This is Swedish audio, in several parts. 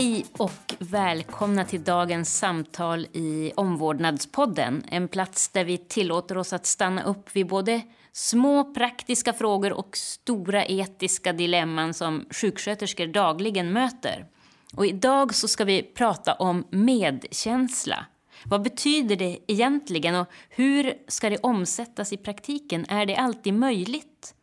Hej och välkomna till dagens samtal i Omvårdnadspodden. En plats där vi tillåter oss att stanna upp vid både små praktiska frågor och stora etiska dilemman som sjuksköterskor dagligen möter. Och idag så ska vi prata om medkänsla. Vad betyder det egentligen och hur ska det omsättas i praktiken? Är det alltid möjligt?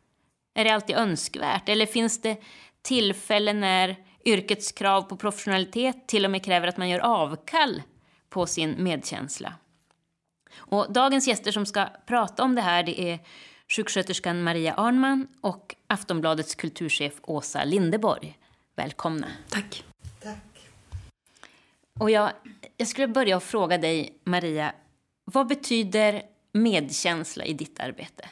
Är det alltid önskvärt? Eller finns det tillfällen när yrkets krav på professionalitet till och med kräver att man gör avkall på sin medkänsla? Och dagens gäster som ska prata om det här det är sjuksköterskan Maria Arnman och Aftonbladets kulturchef Åsa Lindeborg. Välkomna. Tack. Tack. Och jag, jag skulle börja att fråga dig, Maria. Vad betyder medkänsla i ditt arbete?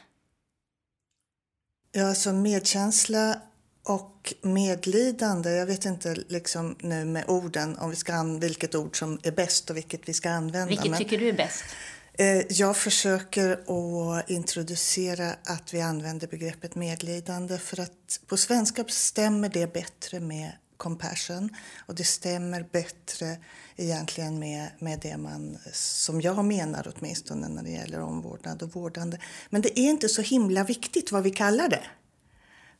Ja, alltså medkänsla och medlidande, jag vet inte liksom nu med orden om vi ska vilket ord som är bäst och vilket vi ska använda. Vilket men, tycker du är bäst? eh, jag försöker att introducera att vi använder begreppet medlidande för att på svenska stämmer det bättre med compassion och det stämmer bättre egentligen med, med det man, som jag menar åtminstone när det gäller omvårdnad och vårdande. Men det är inte så himla viktigt vad vi kallar det.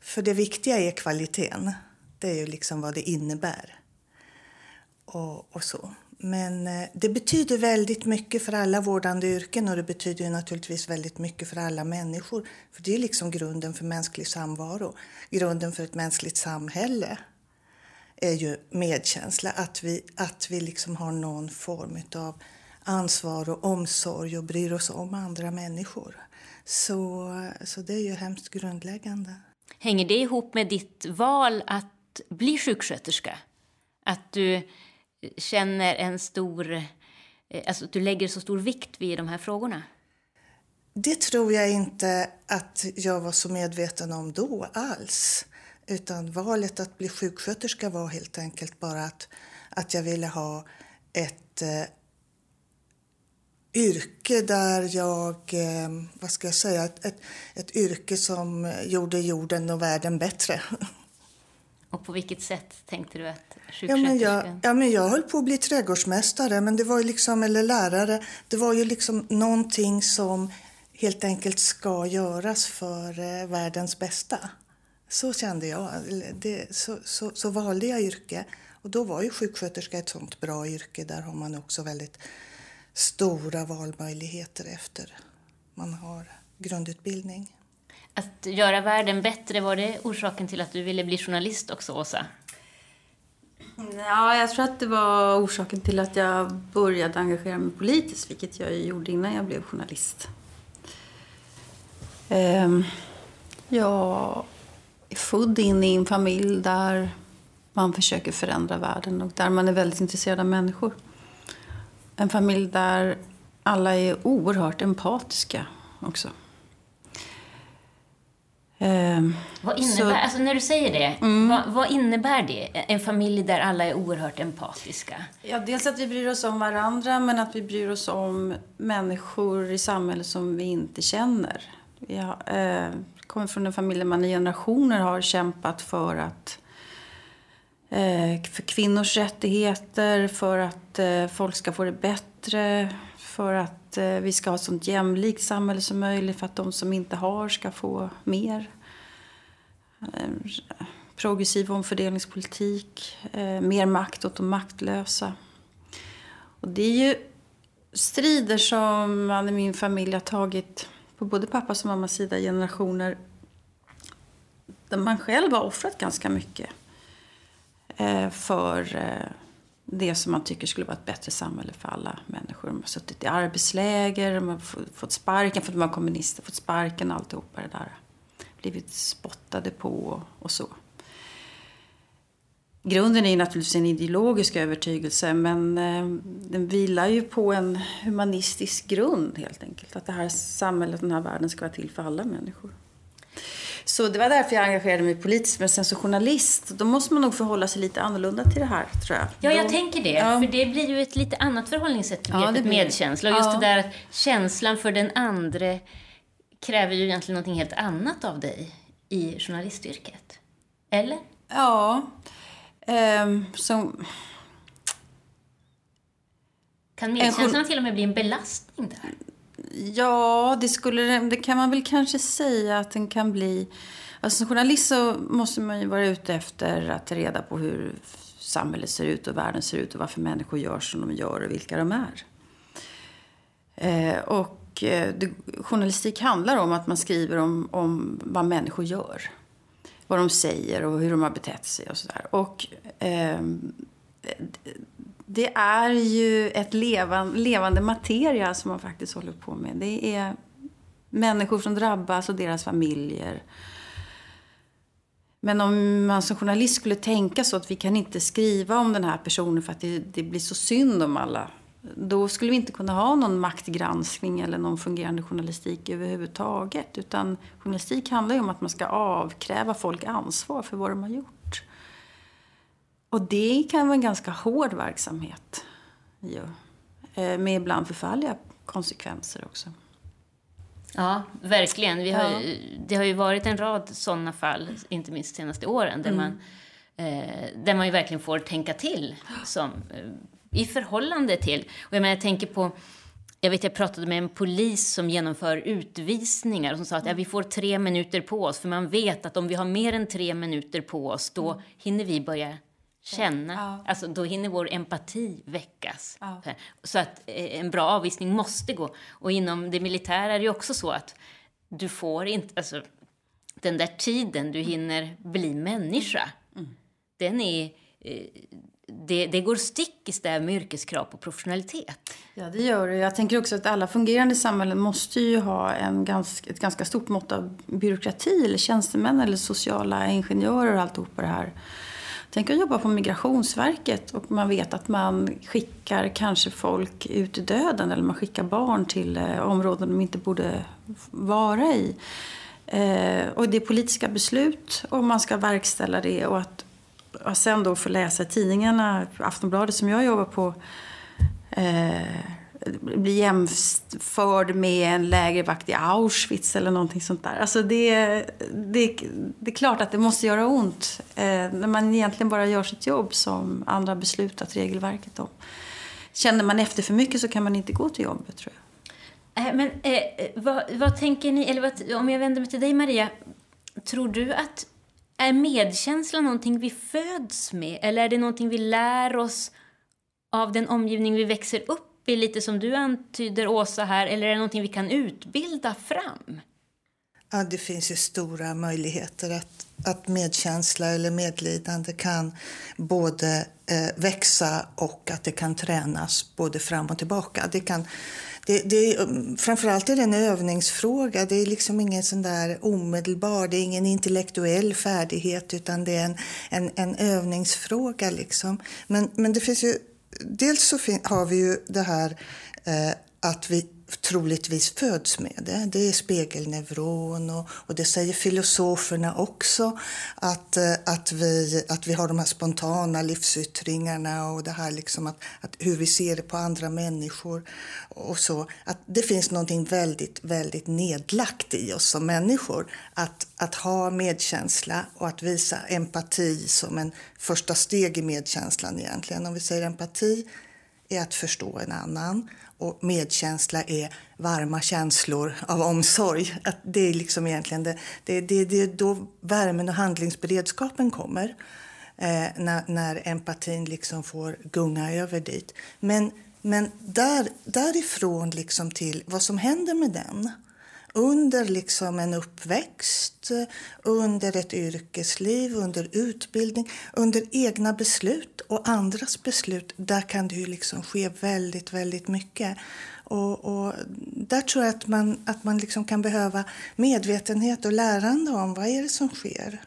För det viktiga är kvaliteten. Det är ju liksom vad det innebär. Och, och så. Men eh, det betyder väldigt mycket för alla vårdande yrken och det betyder ju naturligtvis väldigt mycket för alla människor. För det är liksom grunden för mänsklig samvaro, grunden för ett mänskligt samhälle är ju medkänsla. Att vi, att vi liksom har någon form av ansvar och omsorg och bryr oss om andra människor. Så, så det är ju hemskt grundläggande. Hänger det ihop med ditt val att bli sjuksköterska? Att du känner en stor... Eh, alltså att du lägger så stor vikt vid de här frågorna? Det tror jag inte att jag var så medveten om då alls. Utan valet att bli sjuksköterska var helt enkelt bara att, att jag ville ha ett eh, yrke där jag, eh, vad ska jag säga, ett, ett, yrke som gjorde jorden och världen bättre. Och på vilket sätt tänkte du att ja men, jag, ja, men jag höll på att bli trädgårdsmästare, men det var ju liksom, eller lärare. Det var ju liksom någonting som helt enkelt ska göras för eh, världens bästa. Så kände jag. Det, så, så, så valde jag yrke. Och då var ju sjuksköterska ett sånt bra yrke. Där har man också väldigt stora valmöjligheter efter man har grundutbildning. Att göra världen bättre, var det orsaken till att du ville bli journalist också, Åsa? Ja, jag tror att det var orsaken till att jag började engagera mig politiskt, vilket jag gjorde innan jag blev journalist. Ehm, jag är född in i en familj där man försöker förändra världen och där man är väldigt intresserad av människor. En familj där alla är oerhört empatiska också. Ehm, vad innebär, så, alltså när du säger det, mm. vad, vad, innebär det? En familj där alla är oerhört empatiska? Ja, dels att vi bryr oss om varandra, men att vi bryr oss om människor i samhället som vi inte känner. Jag eh, kommer från en familj där man i generationer har kämpat för att Eh, för kvinnors rättigheter, för att eh, folk ska få det bättre, för att eh, vi ska ha ett sånt jämlikt samhälle som möjligt, för att de som inte har ska få mer. Progressiv omfördelningspolitik, mer makt åt de maktlösa. Och det är ju strider som man i min familj har tagit på både pappas och mammas sida generationer där man själv har offrat ganska mycket Eh, för eh, det som man tycker skulle vara ett bättre samhälle för alla människor. De har suttit i arbetsläger, de har fått sparken för att de var kommunister, fått sparken och alltihopa det där. Blivit spottade på och så. Grunden är naturligtvis en ideologisk övertygelse men eh, den vilar ju på en humanistisk grund helt enkelt. Att det här samhället, den här världen ska vara till för alla människor. Så det var därför jag engagerade mig politiskt. Men sen som journalist, då måste man nog förhålla sig lite annorlunda till det här, tror jag. Ja, jag då, tänker det. Ja. För det blir ju ett lite annat förhållningssätt till begreppet ja, medkänsla. Och just ja. det där att känslan för den andre kräver ju egentligen någonting helt annat av dig i journalistyrket. Eller? Ja. Eh, som, kan medkänslan till och med bli en belastning där? Ja, det, skulle, det kan man väl kanske säga att den kan bli. Alltså, som journalist så måste man ju vara ute efter att ta reda på hur samhället ser ut och världen ser ut och varför människor gör som de gör och vilka de är. Eh, och eh, det, journalistik handlar om att man skriver om, om vad människor gör. Vad de säger och hur de har betett sig och sådär. Och eh, det är ju ett levande, levande materia som man faktiskt håller på med. Det är människor som drabbas och deras familjer. Men om man som journalist skulle tänka så att vi kan inte skriva om den här personen för att det, det blir så synd om alla. Då skulle vi inte kunna ha någon maktgranskning eller någon fungerande journalistik överhuvudtaget. Utan journalistik handlar ju om att man ska avkräva folk ansvar för vad de har gjort. Och det kan vara en ganska hård verksamhet. Ja. Eh, med ibland förfärliga konsekvenser också. Ja, verkligen. Vi har, ja. Det har ju varit en rad sådana fall, inte minst de senaste åren, där, mm. man, eh, där man ju verkligen får tänka till som, eh, i förhållande till... Och jag, menar, jag tänker på... Jag vet jag pratade med en polis som genomför utvisningar och som sa att ja, vi får tre minuter på oss för man vet att om vi har mer än tre minuter på oss då mm. hinner vi börja känna. Ja. Alltså, då hinner vår empati väckas. Ja. Så att eh, en bra avvisning måste gå. Och inom det militära är det också så att du får inte... Alltså, den där tiden du hinner bli människa, mm. den är... Eh, det, det, går stick i stäv med yrkeskrav på professionalitet. Ja, det gör det. Jag tänker också att alla fungerande samhällen måste ju ha en ganska, ett ganska stort mått av byråkrati eller tjänstemän eller sociala ingenjörer och alltihop det här. Tänk att jobba på Migrationsverket och man vet att man skickar kanske folk ut i döden eller man skickar barn till eh, områden de inte borde vara i. Eh, och det är politiska beslut och man ska verkställa det och att och sen då få läsa i tidningarna, Aftonbladet som jag jobbar på, eh, bli jämförd med en lägervakt i Auschwitz eller någonting sånt där. Alltså det, det, det är klart att det måste göra ont eh, när man egentligen bara gör sitt jobb som andra beslutat regelverket om. Känner man efter för mycket så kan man inte gå till jobbet tror jag. Eh, men eh, eh, vad, vad, tänker ni, eller vad, om jag vänder mig till dig Maria, tror du att är medkänsla någonting vi föds med eller är det någonting vi lär oss av den omgivning vi växer upp blir lite som du antyder, Åsa, här, eller är det någonting vi kan utbilda fram? Ja, det finns ju stora möjligheter att, att medkänsla eller medlidande kan både eh, växa och att det kan tränas både fram och tillbaka. Det kan, det, det, mm, framförallt är det en övningsfråga. Det är liksom ingen sån där omedelbar, det är ingen intellektuell färdighet utan det är en, en, en övningsfråga. Liksom. Men, men det finns ju dels så har vi ju det här eh, att vi troligtvis föds med det. Det är spegelneuron och, och det säger filosoferna också. Att, eh, att, vi, att vi har de här spontana livsyttringarna och det här liksom att, att hur vi ser det på andra människor och så. Att det finns någonting väldigt, väldigt nedlagt i oss som människor. Att, att ha medkänsla och att visa empati som en första steg i medkänslan egentligen. Om vi säger empati är att förstå en annan och medkänsla är varma känslor av omsorg. Att det är liksom egentligen det, det, det, det är då värmen och handlingsberedskapen kommer. Eh, när, när empatin liksom får gunga över dit. Men, men där, därifrån liksom till vad som händer med den under liksom en uppväxt, under ett yrkesliv, under utbildning, under egna beslut och andras beslut. Där kan det ju liksom ske väldigt, väldigt mycket. Och, och där tror jag att man, att man liksom kan behöva medvetenhet och lärande om vad är det som sker.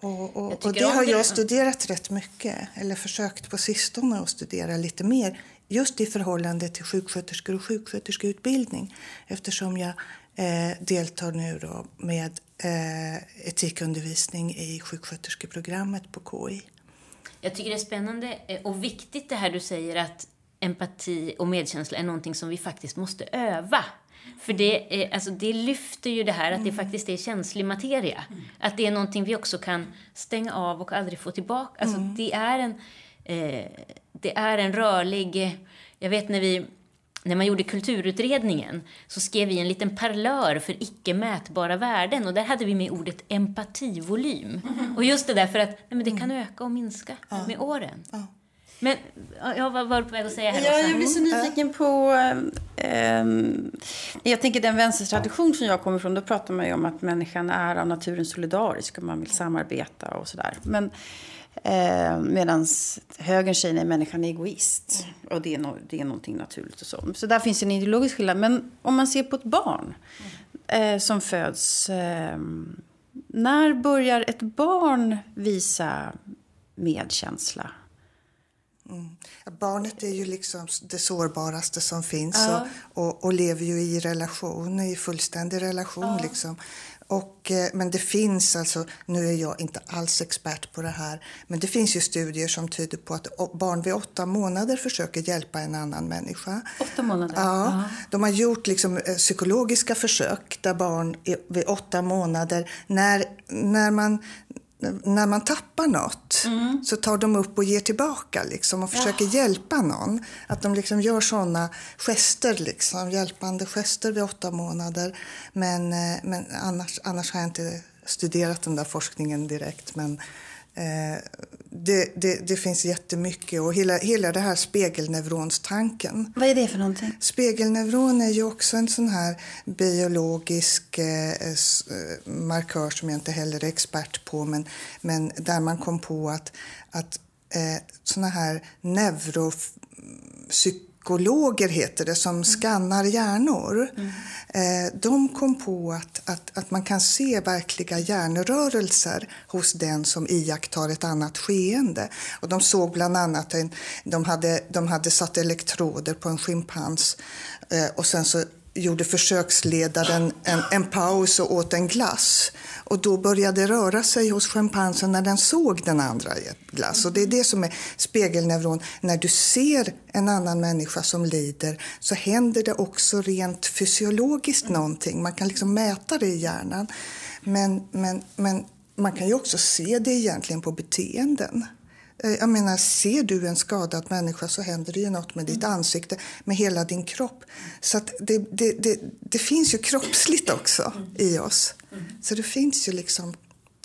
Och, och, och det har jag studerat rätt mycket, eller försökt på sistone att studera lite mer just i förhållande till sjuksköterskor och sjuksköterskeutbildning eftersom jag eh, deltar nu då med eh, etikundervisning i sjuksköterskeprogrammet på KI. Jag tycker det är spännande eh, och viktigt det här du säger att empati och medkänsla är någonting som vi faktiskt måste öva. För det, är, alltså, det lyfter ju det här att det faktiskt är känslig materia. Att det är någonting vi också kan stänga av och aldrig få tillbaka. Alltså, det, är en, eh, det är en rörlig... Jag vet när vi när man gjorde kulturutredningen så skrev vi en liten parlör för icke mätbara värden och där hade vi med ordet empativolym. Och just det där för att nej, men det kan öka och minska Ja. med åren. Ja. Men ja, vad var du på väg att säga här Ja, jag blir så nyfiken på... ehm, jag tänker den vänstertradition som jag kommer ifrån, då pratar man ju om att människan är av naturen solidarisk och man vill samarbeta och sådär. Men eh, medan högern säger nej, människan är egoist. Och det är, no, det är någonting naturligt och så. Så där finns en ideologisk skillnad. Men om man ser på ett barn eh, som föds. Eh, när börjar ett barn visa medkänsla? Barnet är ju liksom det sårbaraste som finns Ja. och, och, och lever ju i relation, i fullständig relation. Liksom. Och, eh, men det finns alltså, nu är jag inte alls expert på det här, men det finns ju studier som tyder på att barn vid åtta månader försöker hjälpa en annan människa. Åtta månader? Ja, de har gjort liksom eh, psykologiska försök där barn vid åtta månader, när, när, man, när man tappar något så tar de upp och ger tillbaka liksom, och försöker hjälpa någon. Att de liksom gör såna gester, liksom, hjälpande gester vid åtta månader. Men, eh, men annars, annars har jag inte studerat den där forskningen direkt. Men, det, det, det finns jättemycket och hela, hela det här spegelneuronstanken. Vad är det för någonting? Spegelneuron är ju också en sån här biologisk eh, eh, markör som jag inte heller är expert på men, men där man kom på att, att eh, såna här neuropsykologer heter det som skannar hjärnor. Eh, de kom på att, att, att man kan se verkliga hjärnrörelser hos den som iakttar ett annat skeende. Och de såg bland annat, en, de, hade, de hade satt elektroder på en schimpans eh, och sen så gjorde försöksledaren en, en paus och åt en glass. Och då började det röra sig hos schimpansen när den såg den andra i ett glass. Och det är det som är spegelneuron. När du ser en annan människa som lider så händer det också rent fysiologiskt någonting. Man kan liksom mäta det i hjärnan. Men, men, men man kan ju också se det egentligen på beteenden. Eh, Jag menar, ser du en skadad människa så händer det ju något med ditt ansikte, med hela din kropp. Så att det, det, det, det finns ju kroppsligt också i oss. Så det finns ju liksom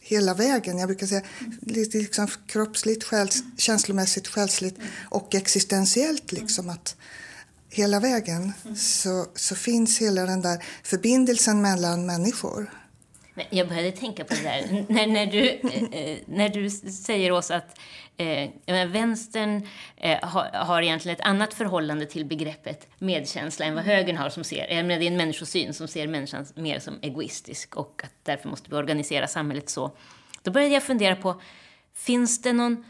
hela vägen. Jag brukar säga lite liksom kroppsligt, själs, känslomässigt, själsligt och existentiellt. Liksom att hela vägen så, så finns hela den där förbindelsen mellan människor. Men jag började tänka på det där. när, när, du, eh, när du säger oss att eh, vänstern eh, har, har egentligen ett annat förhållande till begreppet medkänsla än vad högern har som ser, jag menar, det är en människosyn som ser människan mer som egoistisk och att därför måste vi organisera samhället så. Då började jag fundera på, finns det någon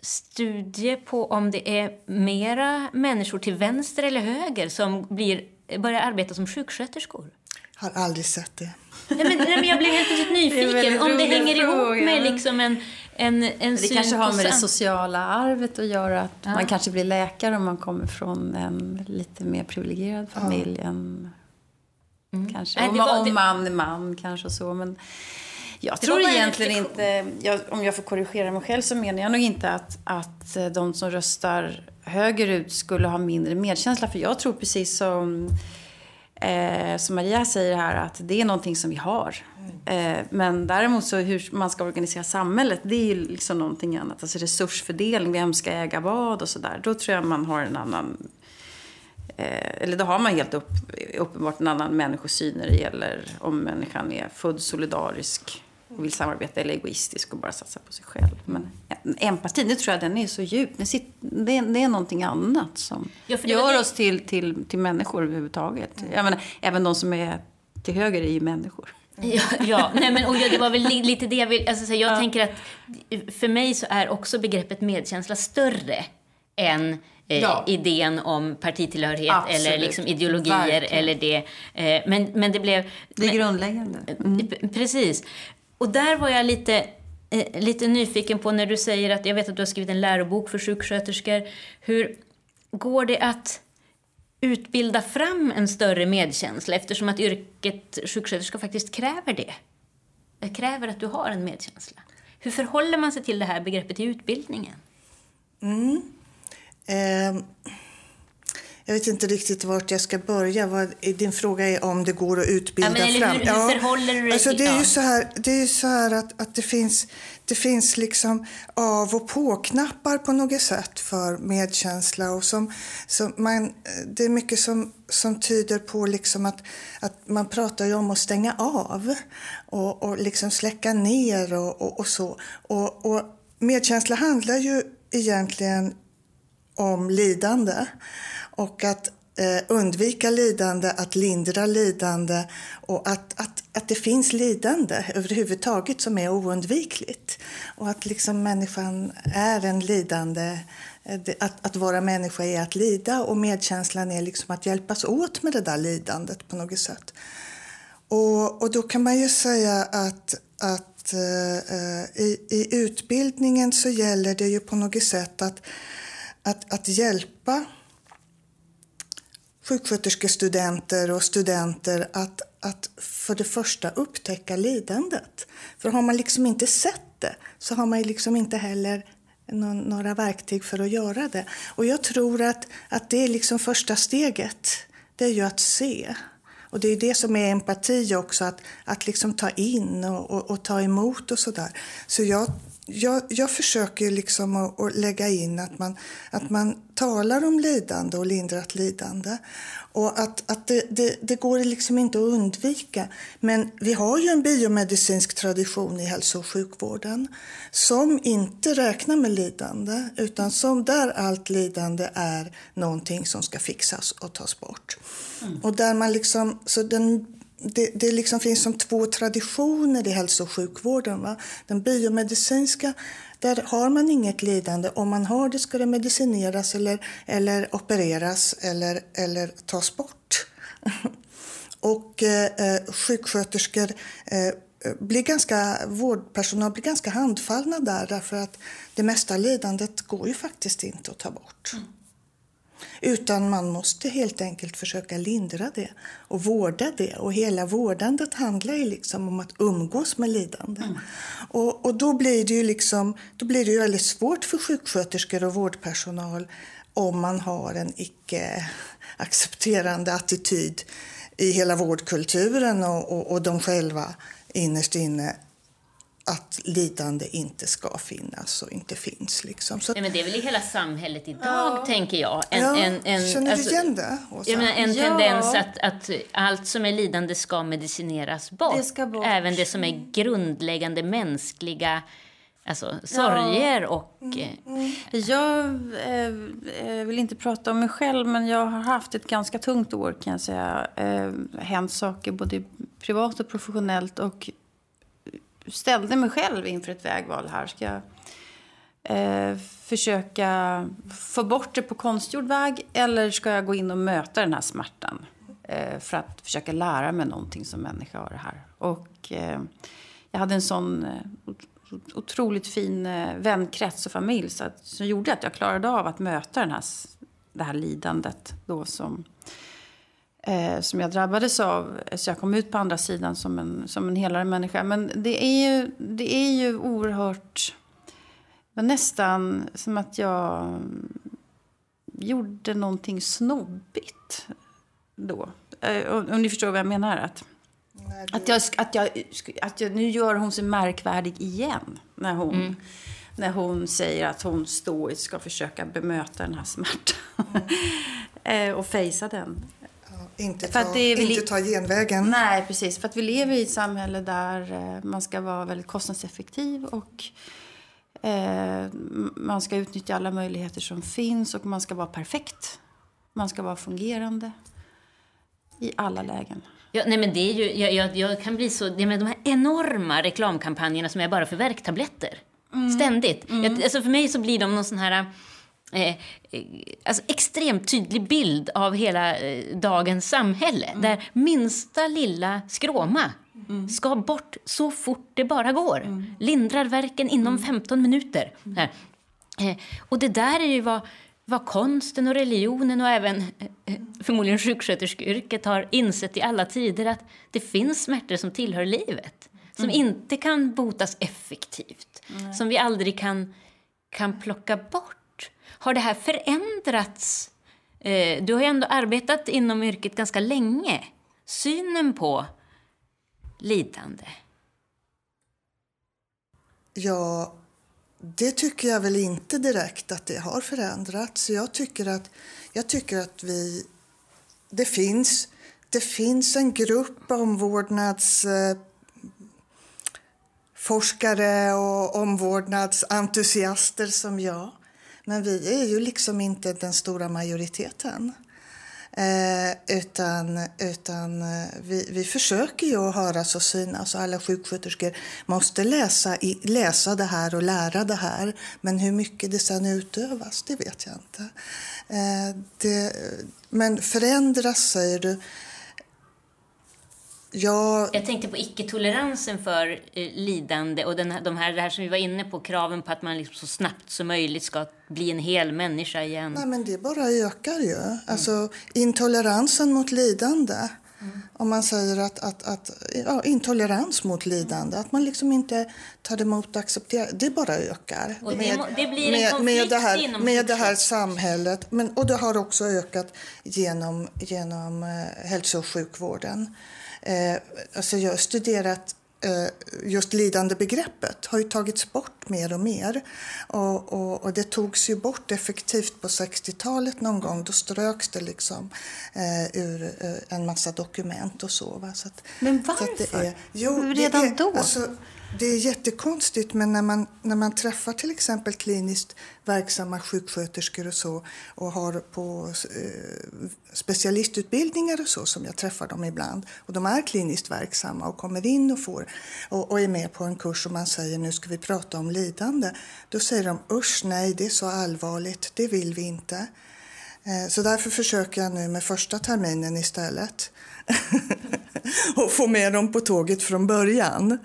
studie på om det är mera människor till vänster eller höger som blir, börjar arbeta som sjuksköterskor? Har aldrig sett det. Nej, men, nej, men jag blev helt Det nyfiken väldigt om det hänger ihop fråga. med liksom en, en, en Det kanske har med det sociala arvet att göra. Att Ja. Man kanske blir läkare om man kommer från en lite mer privilegierad familj än kanske. Nej, om, var- om man är man kanske och så. Men jag tror egentligen inte, jag, om jag får korrigera mig själv så menar jag nog inte att, att eh, de som röstar högerut skulle ha mindre medkänsla. För jag tror precis som Eh, som Maria säger här, att det är någonting som vi har. Eh, men däremot så hur man ska organisera samhället, det är ju liksom någonting annat. Alltså resursfördelning, vem ska äga vad och sådär. Då tror jag man har en annan... Eh, eller då har man helt upp, uppenbart en annan människosyn när det gäller om människan är född solidarisk och vill samarbeta eller egoistisk och bara satsa på sig själv. Men empatin, det tror jag den är så djup. Det, sitter, det, är, det är någonting annat som Ja, gör det- oss till, till, till människor överhuvudtaget. Jag menar, även de som är till höger är ju människor. Ja, ja nej, men, och det var väl li- lite det jag vill... Alltså, så jag tänker att för mig så är också begreppet medkänsla större än eh, Ja. idén om partitillhörighet Absolut. eller liksom ideologier Verkligen. eller det. Eh, men, men det blev... Det är grundläggande. P- Precis. Och där var jag lite, eh, lite nyfiken på när du säger att jag vet att du har skrivit en lärobok för sjuksköterskor. Hur går det att utbilda fram en större medkänsla eftersom att yrket sjuksköterska faktiskt kräver det? Det kräver att du har en medkänsla. Hur förhåller man sig till det här begreppet i utbildningen? Mm. Eh, jag vet inte riktigt vart jag ska börja. Vad, din fråga är om det går att utbilda ja, men, fram. Hur, hur förhåller du dig alltså, det är ju så här, Det är så här att, att det finns, det finns liksom av och på-knappar på något sätt för medkänsla. Och som, som man, det är mycket som, som tyder på liksom att, att man pratar ju om att stänga av och, och liksom släcka ner och, och, och så. Och, och medkänsla handlar ju egentligen om lidande och att eh, undvika lidande, att lindra lidande och att, att, att det finns lidande överhuvudtaget som är oundvikligt. Och att liksom människan är en lidande, eh, att, att vara människa är att lida och medkänslan är liksom att hjälpas åt med det där lidandet på något sätt. Och, och då kan man ju säga att, att eh, eh i, i utbildningen så gäller det ju på något sätt att, att, att hjälpa sjuksköterskestudenter och studenter att, att för det första upptäcka lidandet. För har man liksom inte sett det så har man liksom inte heller några verktyg för att göra det. Och jag tror att, att det är liksom första steget. Det är ju att se. Och det är det som är empati också, att, att liksom ta in och, och, och ta emot och sådär. Så jag jag, jag försöker liksom att, att, lägga in att man, att man talar om lidande och lindrat lidande. Och att, att det, det, det, går liksom inte att undvika. Men vi har ju en biomedicinsk tradition i hälso och sjukvården som inte räknar med lidande utan som där allt lidande är någonting som ska fixas och tas bort. Mm. Och där man liksom, så den det, det liksom finns som två traditioner i hälso och sjukvården. Va? Den biomedicinska, där har man inget lidande. Om man har det ska det medicineras eller, eller opereras eller, eller tas bort. och eh, eh, sjuksköterskor eh, blir ganska, vårdpersonal blir ganska handfallna där därför att det mesta lidandet går ju faktiskt inte att ta bort. Mm. Utan man måste helt enkelt försöka lindra det och vårda det. Och hela vårdandet handlar ju liksom om att umgås med lidande. Mm. Och, och, då blir det ju liksom, då blir det ju väldigt svårt för sjuksköterskor och vårdpersonal om man har en icke accepterande attityd i hela vårdkulturen och, och, och de själva innerst inne att lidande inte ska finnas och inte finns. Liksom. Så, Nej, men det är väl i hela samhället idag, ja. tänker jag. En, ja, en, en, känner du alltså, igen det? Jag menar, en ja. tendens att, att allt som är lidande ska medicineras bort. Det bort. Även det som är grundläggande mänskliga Alltså sorger ja. och... Mm, eh, mm. Jag eh, vill inte prata om mig själv, men jag har haft ett ganska tungt år kan jag säga. Eh, hänt saker både privat och professionellt. Och ställde mig själv inför ett vägval här. Ska jag eh, försöka få bort det på konstgjord väg eller ska jag gå in och möta den här smärtan? Eh, för att försöka lära mig någonting som människa av det här. Och eh, jag hade en sån eh, otroligt fin eh, vänkrets och familj så att, som gjorde att jag klarade av att möta den här, det här lidandet då som eh, som jag drabbades av. Så jag kom ut på andra sidan som en, som en helare människa. Men det är ju, det är ju oerhört... Men nästan som att jag gjorde någonting snobbigt då. Eh, om ni förstår vad jag menar. Att, Nej, du... att, jag, att, jag, att jag, nu gör hon sig märkvärdig igen. När hon, mm. när hon säger att hon stoiskt ska försöka bemöta den här smärtan. Mm. och fejsa den. Inte ta, det, inte ta genvägen. Nej, precis. För att vi lever i ett samhälle där eh, man ska vara väldigt kostnadseffektiv och eh, man ska utnyttja alla möjligheter som finns och man ska vara perfekt. Man ska vara fungerande i alla lägen. Ja, nej men det är ju, jag, jag, jag kan bli så, det med de här enorma reklamkampanjerna som är bara för värktabletter. Mm. Ständigt. Mm. Jag, alltså för mig så blir de någon sån här Eh, eh, alltså extremt tydlig bild av hela eh, dagens samhälle. Mm. Där minsta lilla skråma mm. ska bort så fort det bara går. Mm. Lindrar verken inom 15 mm. minuter. Eh, och det där är ju vad vad konsten och religionen och även eh, förmodligen sjuksköterskeyrket har insett i alla tider att det finns smärtor som tillhör livet. Som mm. inte kan botas effektivt. Mm. Som vi aldrig kan, kan plocka bort. Har det här förändrats? Eh, du har ju ändå arbetat inom yrket ganska länge. Synen på lidande. Ja, det tycker jag väl inte direkt att det har förändrats. Jag tycker att, jag tycker att vi... Det finns, det finns en grupp omvårdnadsforskare eh, och omvårdnadsentusiaster som jag. Men vi är ju liksom inte den stora majoriteten. Eh, utan utan eh, vi, vi försöker ju att höras och synas och alla sjuksköterskor måste läsa, i, läsa det här och lära det här. Men hur mycket det sen utövas, det vet jag inte. Eh, det, men förändras, säger du. Jag... jag tänkte på icke-toleransen för eh, lidande och den, de här, det här som vi var inne på, kraven på att man liksom så snabbt som möjligt ska bli en hel människa igen. Nej, men det bara ökar ju. Mm. Alltså, intoleransen mot lidande. Mm. Om man säger att, att, att ja, intolerans mot lidande, att man liksom inte tar emot och accepterar, det bara ökar. Och det, med, det blir en med, med det här, inom med det här samhället. Men, och det har också ökat genom, genom eh, hälso och sjukvården. Eh, alltså jag har studerat eh, just lidandebegreppet har ju tagits bort mer och mer. Och, och, och det togs ju bort effektivt på 60-talet någon gång. Då ströks det liksom eh, ur eh, en massa dokument och så. Va? så att, Men varför? Så det är, jo, Redan det är, då? Alltså, det är jättekonstigt, men när man, när man träffar till exempel kliniskt verksamma sjuksköterskor och så och har på eh, specialistutbildningar och så som jag träffar dem ibland och de är kliniskt verksamma och kommer in och får och, och är med på en kurs och man säger nu ska vi prata om lidande. Då säger de usch nej, det är så allvarligt, det vill vi inte. Eh, så därför försöker jag nu med första terminen istället och få med dem på tåget från början.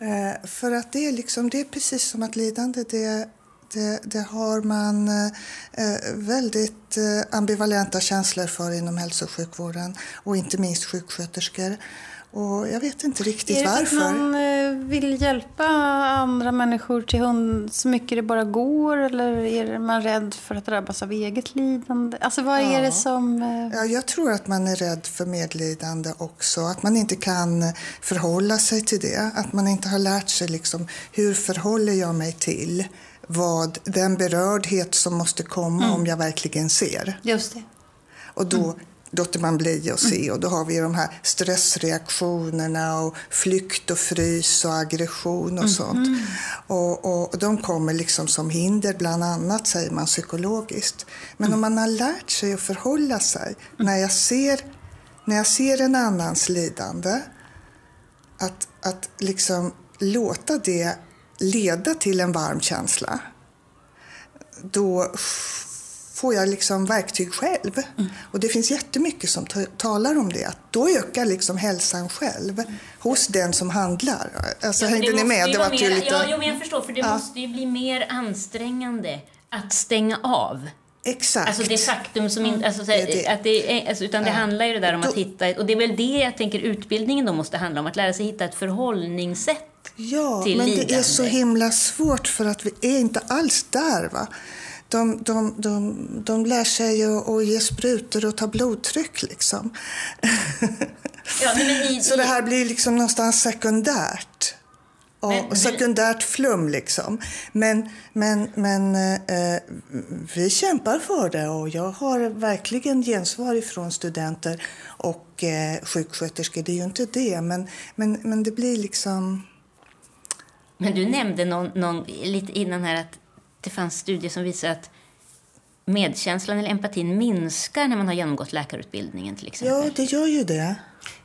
Mm. För att det är, liksom, det är precis som att lidande, det, det, det har man eh, väldigt eh, ambivalenta känslor för inom hälso och sjukvården och inte minst sjuksköterskor. Och jag vet inte riktigt varför. Är det för att man eh, vill hjälpa andra människor till hund så mycket det bara går? Eller är man rädd för att drabbas av eget lidande? Alltså vad ja. är det som... Eh, ja, jag tror att man är rädd för medlidande också. Att man inte kan förhålla sig till det. Att man inte har lärt sig liksom, hur förhåller jag mig till vad, den berördhet som måste komma mm. om jag verkligen ser. Just det. Och då mm låter man bli att se. Och då har vi de här stressreaktionerna och flykt och frys och aggression och sånt. Mm. Och, och, de kommer liksom som hinder, bland annat, säger man psykologiskt. Men mm. om man har lärt sig att förhålla sig, när jag ser, när jag ser en annans lidande, att, att liksom låta det leda till en varm känsla, då får jag liksom verktyg själv. Mm. Och det finns jättemycket som talar om det. Att då ökar liksom hälsan själv mm. hos den som handlar. Alltså, ja, hängde ni med? Det var mer, lite... ja, jo, men jag förstår, för det ja. måste ju bli mer ansträngande att stänga av. Exakt. Alltså det faktum som inte... Alltså, det det. Att det är, alltså, utan det ja. handlar ju där om att hitta... Och det är väl det jag tänker utbildningen då måste handla om. Att lära sig hitta ett förhållningssätt Ja, men lidande. det är så himla svårt för att vi är inte alls där. Va? De, de, de, de lär sig att, att ge sprutor och ta blodtryck. Liksom. Ja, i, så det här blir liksom någonstans sekundärt. Och men, sekundärt flum liksom. Men, men, men eh, vi kämpar för det och jag har verkligen gensvar ifrån studenter och eh, sjuksköterskor. Det är ju inte det, men, men, men det blir liksom... Men du nämnde någon, någon, lite innan här att det fanns studier som visar att medkänslan eller empatin minskar när man har genomgått läkarutbildningen till exempel. Ja, det gör ju det.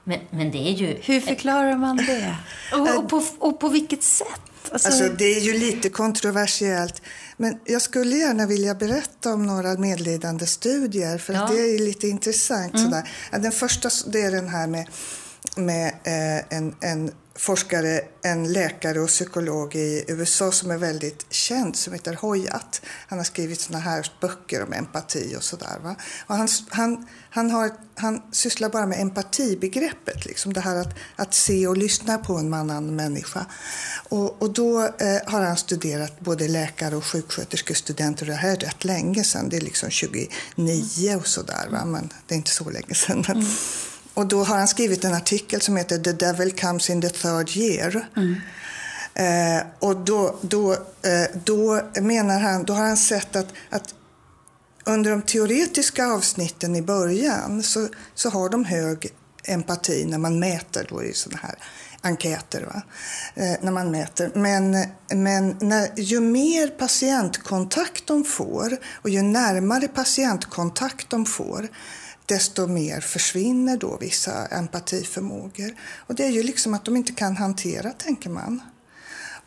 Men, men det är ju... Hur förklarar man det? och, och, på, och på vilket sätt? Alltså... alltså... det är ju lite kontroversiellt. Men jag skulle gärna vilja berätta om några medledande studier, för ja. det är lite intressant. Mm. Sådär. Den första det är den här med, med eh, en, en forskare, en läkare och psykolog i USA som är väldigt känd som heter Hoyat. Han har skrivit såna här böcker om empati och sådär. Han, han, han, har, han sysslar bara med empatibegreppet, liksom det här att, att se och lyssna på en annan människa. Och, och då eh, har han studerat både läkare och sjuksköterskestudenter det här är rätt länge sedan, det är liksom 29 och sådär, men det är inte så länge sedan. Mm. Och då har han skrivit en artikel som heter The Devil comes in the third year. Mm. Eh, och då, då, eh, då menar han, då har han sett att, att under de teoretiska avsnitten i början så, så har de hög empati när man mäter då i sådana här enkäter. Va? Eh, när man mäter. Men, men när, ju mer patientkontakt de får och ju närmare patientkontakt de får desto mer försvinner då vissa empatiförmågor. Och det är ju liksom att de inte kan hantera, tänker man.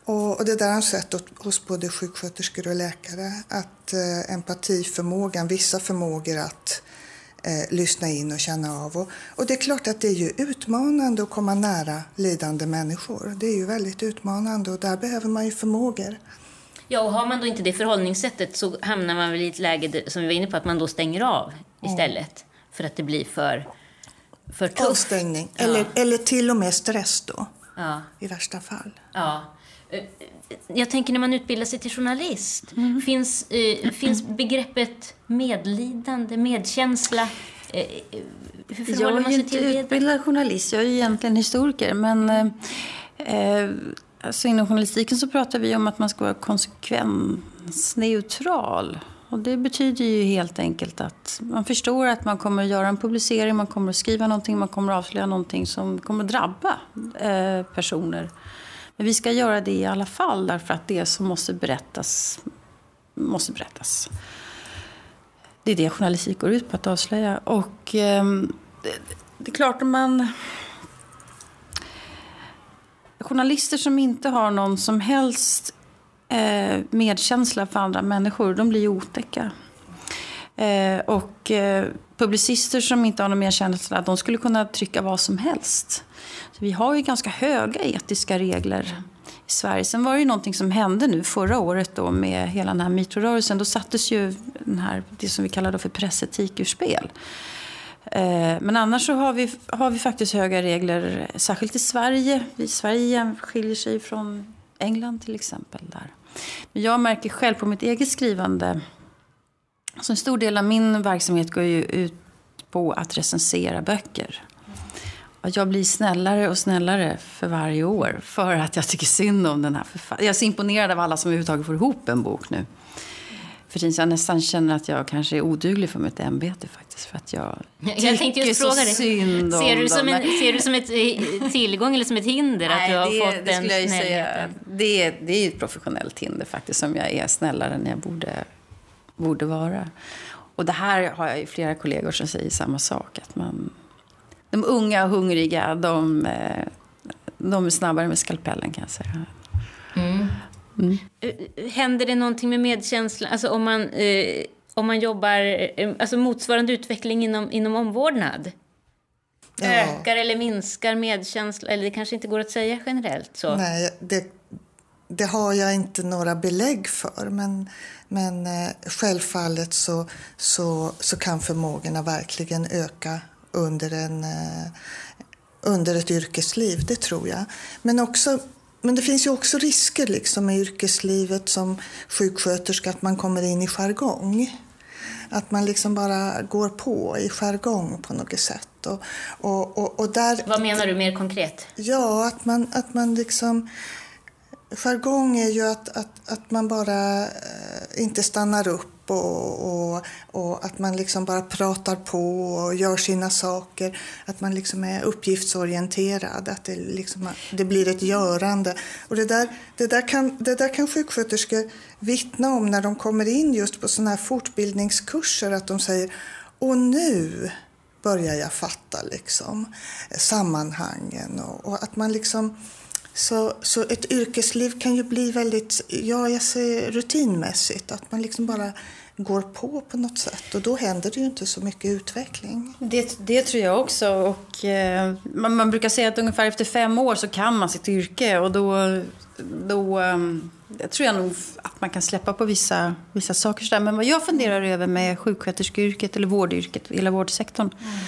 Och, det där har jag sett hos både sjuksköterskor och läkare, att eh, empatiförmågan, vissa förmågor att eh, lyssna in och känna av. Och, och, det är klart att det är ju utmanande att komma nära lidande människor. Det är ju väldigt utmanande och där behöver man ju förmågor. Ja, och har man då inte det förhållningssättet så hamnar man väl i ett läge som vi var inne på, att man då stänger av istället. Mm för att det blir för, för tufft. Avstängning, ja. eller, eller till och med stress då, ja. i värsta fall. Ja. Eh, jag tänker när man utbildar sig till journalist, mm. finns, eh, finns begreppet medlidande, medkänsla? Eh, hur jag är ju inte utbildad journalist, jag är egentligen historiker. Men eh, alltså inom journalistiken så pratar vi om att man ska vara konsekvensneutral. Och det betyder ju helt enkelt att man förstår att man kommer att göra en publicering, man kommer att skriva någonting, man kommer att avslöja någonting som kommer att drabba eh, personer. Men vi ska göra det i alla fall därför att det som måste berättas, måste berättas. Det är det journalistik går ut på, att avslöja. Och eh, det, det är klart om man... Journalister som inte har någon som helst eh, medkänsla för andra människor, de blir ju otäcka. Eh, och eh, publicister som inte har någon medkänsla, de skulle kunna trycka vad som helst. Så vi har ju ganska höga etiska regler i Sverige. Sen var det ju någonting som hände nu förra året då med hela den här metoo-rörelsen. Då sattes ju den här, det som vi kallar för pressetik ur spel. Eh, men annars så har vi, har vi faktiskt höga regler, särskilt i Sverige. I Sverige skiljer sig från England till exempel. där. Men jag märker själv på mitt eget skrivande. Så en stor del av min verksamhet går ju ut på att recensera böcker. Och jag blir snällare och snällare för varje år. För att jag tycker synd om den här författaren. Jag är så imponerad av alla som överhuvudtaget får ihop en bok nu för tiden. Så jag nästan känner att jag kanske är oduglig för mitt ämbete faktiskt. För att jag, jag tänkte just fråga dig. Ser, du som en, ser du som ett eh, tillgång eller som ett hinder Nej, att du har det, fått det den jag säga, det, är, det är ett professionellt hinder faktiskt som jag är snällare än jag borde, borde vara. Och det här har jag flera kollegor som säger samma sak. Att man, de unga och hungriga, de, eh, de är snabbare med skalpellen kan jag säga. Mm. Händer det någonting med medkänslan? Alltså om man, eh, om man jobbar, eh, alltså motsvarande utveckling inom, inom omvårdnad? Ja. Ökar eller minskar medkänsla? Eller det kanske inte går att säga generellt så? Nej, det, det har jag inte några belägg för. Men, men eh, självfallet så, så, så kan förmågorna verkligen öka under, en, eh, under ett yrkesliv, det tror jag. Men också men det finns ju också risker liksom i yrkeslivet som sjuksköterska att man kommer in i jargong. Att man liksom bara går på i jargong på något sätt. Och, och, och, och där, Vad menar du mer konkret? Ja, att man, att man liksom... Jargong är ju att, att, att man bara eh, inte stannar upp och, och, och, att man liksom bara pratar på och gör sina saker. Att man liksom är uppgiftsorienterad, att det, liksom, det blir ett görande. Och det där, det, där kan, det där kan sjuksköterskor vittna om när de kommer in just på sådana här fortbildningskurser. Att de säger, och nu börjar jag fatta liksom eh, sammanhangen. Och, och att man liksom... Så, så ett yrkesliv kan ju bli väldigt, ja jag säger rutinmässigt, att man liksom bara går på på något sätt och då händer det ju inte så mycket utveckling. Det, det tror jag också. Och, eh, man, man, brukar säga att ungefär efter fem år så kan man sitt yrke och då, då eh, jag tror jag nog att man kan släppa på vissa, vissa saker. Sådär. Men vad jag funderar över med sjuksköterskeyrket eller vårdyrket, hela vårdsektorn. Mm.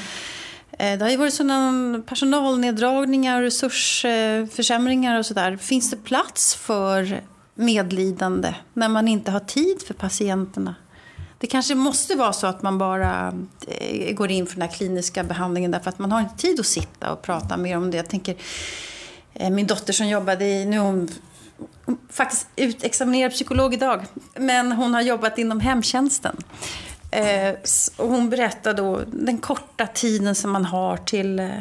Eh, det har ju varit sådana mm, personalneddragningar, resursförsämringar och sådär. Finns det plats för medlidande när man inte har tid för patienterna? Det kanske måste vara så att man bara eh, går in för den här kliniska behandlingen därför att man har inte tid att sitta och prata mer om det. Jag tänker, eh, min dotter som jobbade i, nu är hon faktiskt utexaminerad psykolog idag, men hon har jobbat inom hemtjänsten. Eh, och hon berättar då den korta tiden som man har till,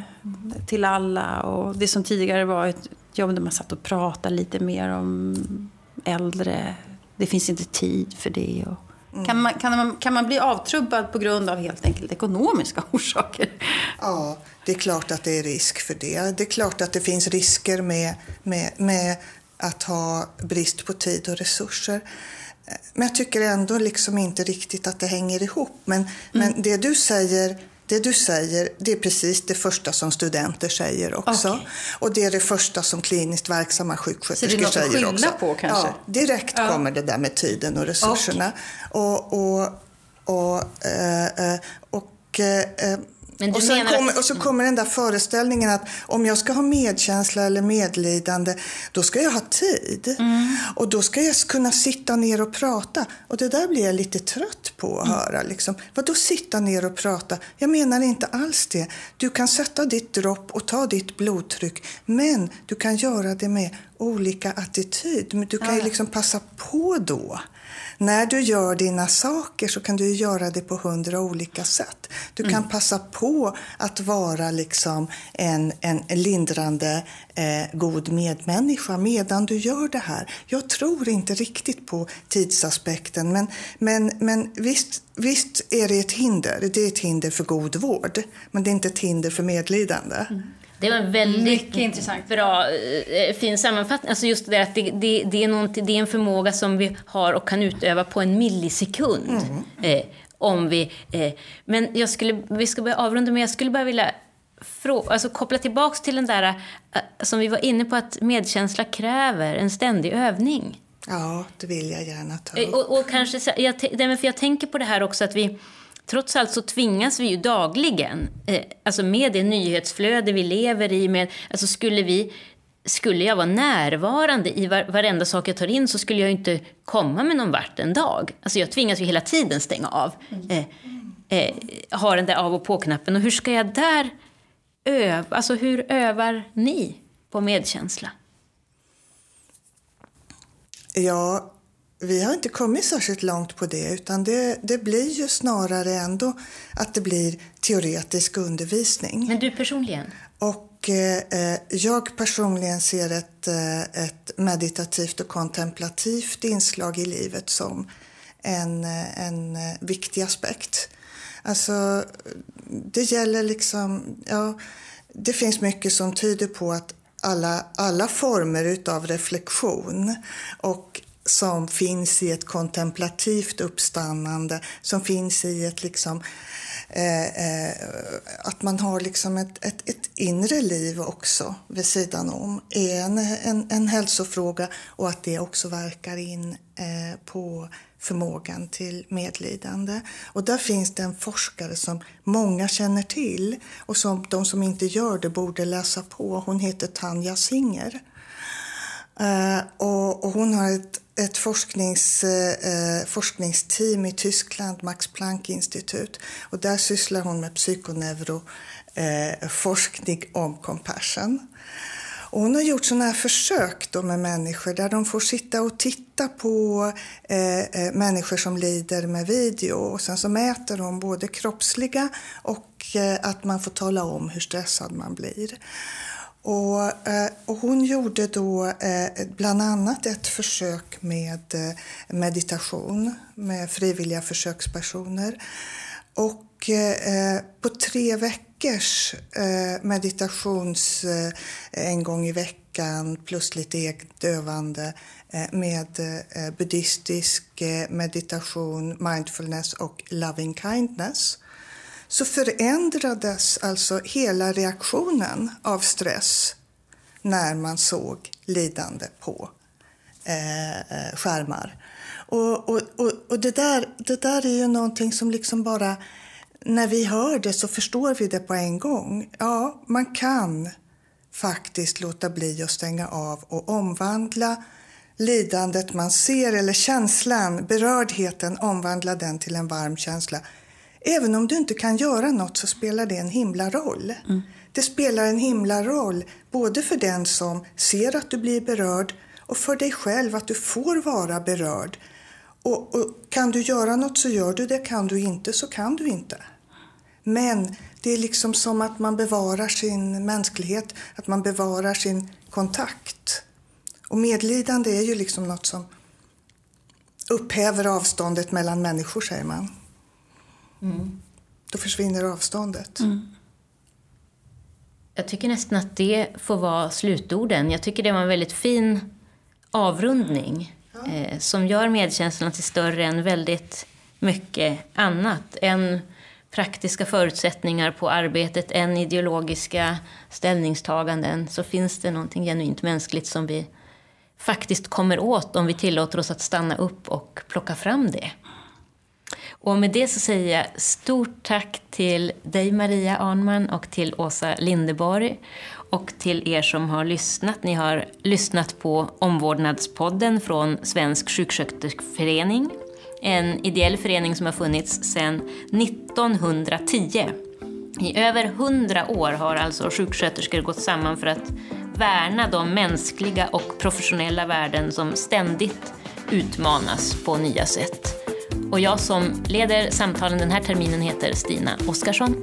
till alla och det som tidigare var ett jobb där man satt och pratade lite mer om äldre. Det finns inte tid för det. Och Mm. Kan, man, kan, man, kan man bli avtrubbad på grund av helt enkelt ekonomiska orsaker? Ja, det är klart att det är risk för det. Det är klart att det finns risker med, med, med att ha brist på tid och resurser. Men jag tycker ändå liksom inte riktigt att det hänger ihop. Men, mm. men det du säger det du säger, det är precis det första som studenter säger också. Okay. Och det är det första som kliniskt verksamma sjuksköterskor säger också. Så det är något att skylla på kanske? Ja, direkt ja. kommer det där med tiden och resurserna. Okay. Och, och, och, äh, och äh, och, sen kommer, att... och så kommer den där föreställningen att om jag ska ha medkänsla eller medlidande, då ska jag ha tid. Mm. Och då ska jag kunna sitta ner och prata. Och det där blir jag lite trött på att mm. höra. Liksom. Vadå sitta ner och prata? Jag menar inte alls det. Du kan sätta ditt dropp och ta ditt blodtryck, men du kan göra det med olika attityd. Men du kan ju liksom passa på då när du gör dina saker så kan du göra det på hundra olika sätt. Du kan mm. passa på att vara liksom en, en lindrande, eh, god medmänniska medan du gör det här. Jag tror inte riktigt på tidsaspekten, men, men, men visst, visst är det ett hinder. Det är ett hinder för god vård, men det är inte ett hinder för medlidande. Mm. Det var en väldigt intressant. bra, eh, fin sammanfattning. Alltså just det att det, det, det, är det är en förmåga som vi har och kan utöva på en millisekund. Mm. Eh, om vi, eh, men jag skulle, vi ska börja avrunda, men jag skulle bara vilja frå, alltså koppla tillbaks till den där eh, som vi var inne på, att medkänsla kräver en ständig övning. Ja, det vill jag gärna ta upp. Och, och kanske, jag, för jag tänker på det här också att vi Trots allt så tvingas vi ju dagligen, eh, alltså med det nyhetsflöde vi lever i, med, alltså skulle vi skulle jag vara närvarande i var, varenda sak jag tar in så skulle jag inte komma med någon vart en dag. Alltså jag tvingas ju hela tiden stänga av. Eh, eh, ha den där av och på-knappen. Och hur ska jag där öva? Alltså hur övar ni på medkänsla? Ja, vi har inte kommit särskilt långt på det utan det, det blir ju snarare ändå att det blir teoretisk undervisning. Men du personligen? Och eh, jag personligen ser ett, eh, ett meditativt och kontemplativt inslag i livet som en, eh, en eh, viktig aspekt. Alltså, det gäller liksom, ja, det finns mycket som tyder på att alla, alla former utav reflektion och som finns i ett kontemplativt uppstannande, som finns i ett liksom eh, eh, att man har liksom ett, ett, ett, inre liv också vid sidan om är en, en, en hälsofråga och att det också verkar in eh, på förmågan till medlidande. Och där finns det en forskare som många känner till och som de som inte gör det borde läsa på. Hon heter Tanja Singer. Eh, och, och, hon har ett ett forsknings, eh, forskningsteam i Tyskland, Max Planck-institut. Och där sysslar hon med psykoneuroforskning eh, om compassion. Och hon har gjort sådana här försök då med människor där de får sitta och titta på eh, eh människor som lider med video och sen så mäter hon både kroppsliga och eh, att man får tala om hur stressad man blir. Och, eh, och, hon gjorde då eh, bland annat ett försök med eh, meditation med frivilliga försökspersoner. Och på tre veckors meditations en gång i veckan plus lite eget övande med buddhistisk meditation, mindfulness och loving kindness så förändrades alltså hela reaktionen av stress när man såg lidande på eh, eh, skärmar. Och, och, och, och, det, där, det där är ju någonting som liksom bara... När vi hör det så förstår vi det på en gång. Ja, man kan faktiskt låta bli att stänga av och omvandla lidandet man ser eller känslan, berördheten, omvandla den till en varm känsla. Även om du inte kan göra något så spelar det en himla roll. Mm. Det spelar en himla roll både för den som ser att du blir berörd och för dig själv att du får vara berörd. Och, och, kan du göra något så gör du det, kan du inte så kan du inte. Men det är liksom som att man bevarar sin mänsklighet, att man bevarar sin kontakt. Och medlidande är ju liksom något som upphäver avståndet mellan människor, säger man. Mm. Då försvinner avståndet. Mm. Jag tycker nästan att det får vara slutorden. Jag tycker det var en väldigt fin avrundning ja. eh, som gör medkänslan till större än väldigt mycket annat. än praktiska förutsättningar på arbetet, än ideologiska ställningstaganden så finns det någonting genuint mänskligt som vi faktiskt kommer åt om vi tillåter oss att stanna upp och plocka fram det. Och med det så säger jag stort tack till dig Maria Arnman och till Åsa Lindeborg och till er som har lyssnat. Ni har lyssnat på Omvårdnadspodden från Svensk sjuksköterskeförening. En ideell förening som har funnits sedan 1910. I över hundra år har alltså sjuksköterskor gått samman för att värna de mänskliga och professionella värden som ständigt utmanas på nya sätt. Och jag som leder samtalen den här terminen heter Stina Oskarsson.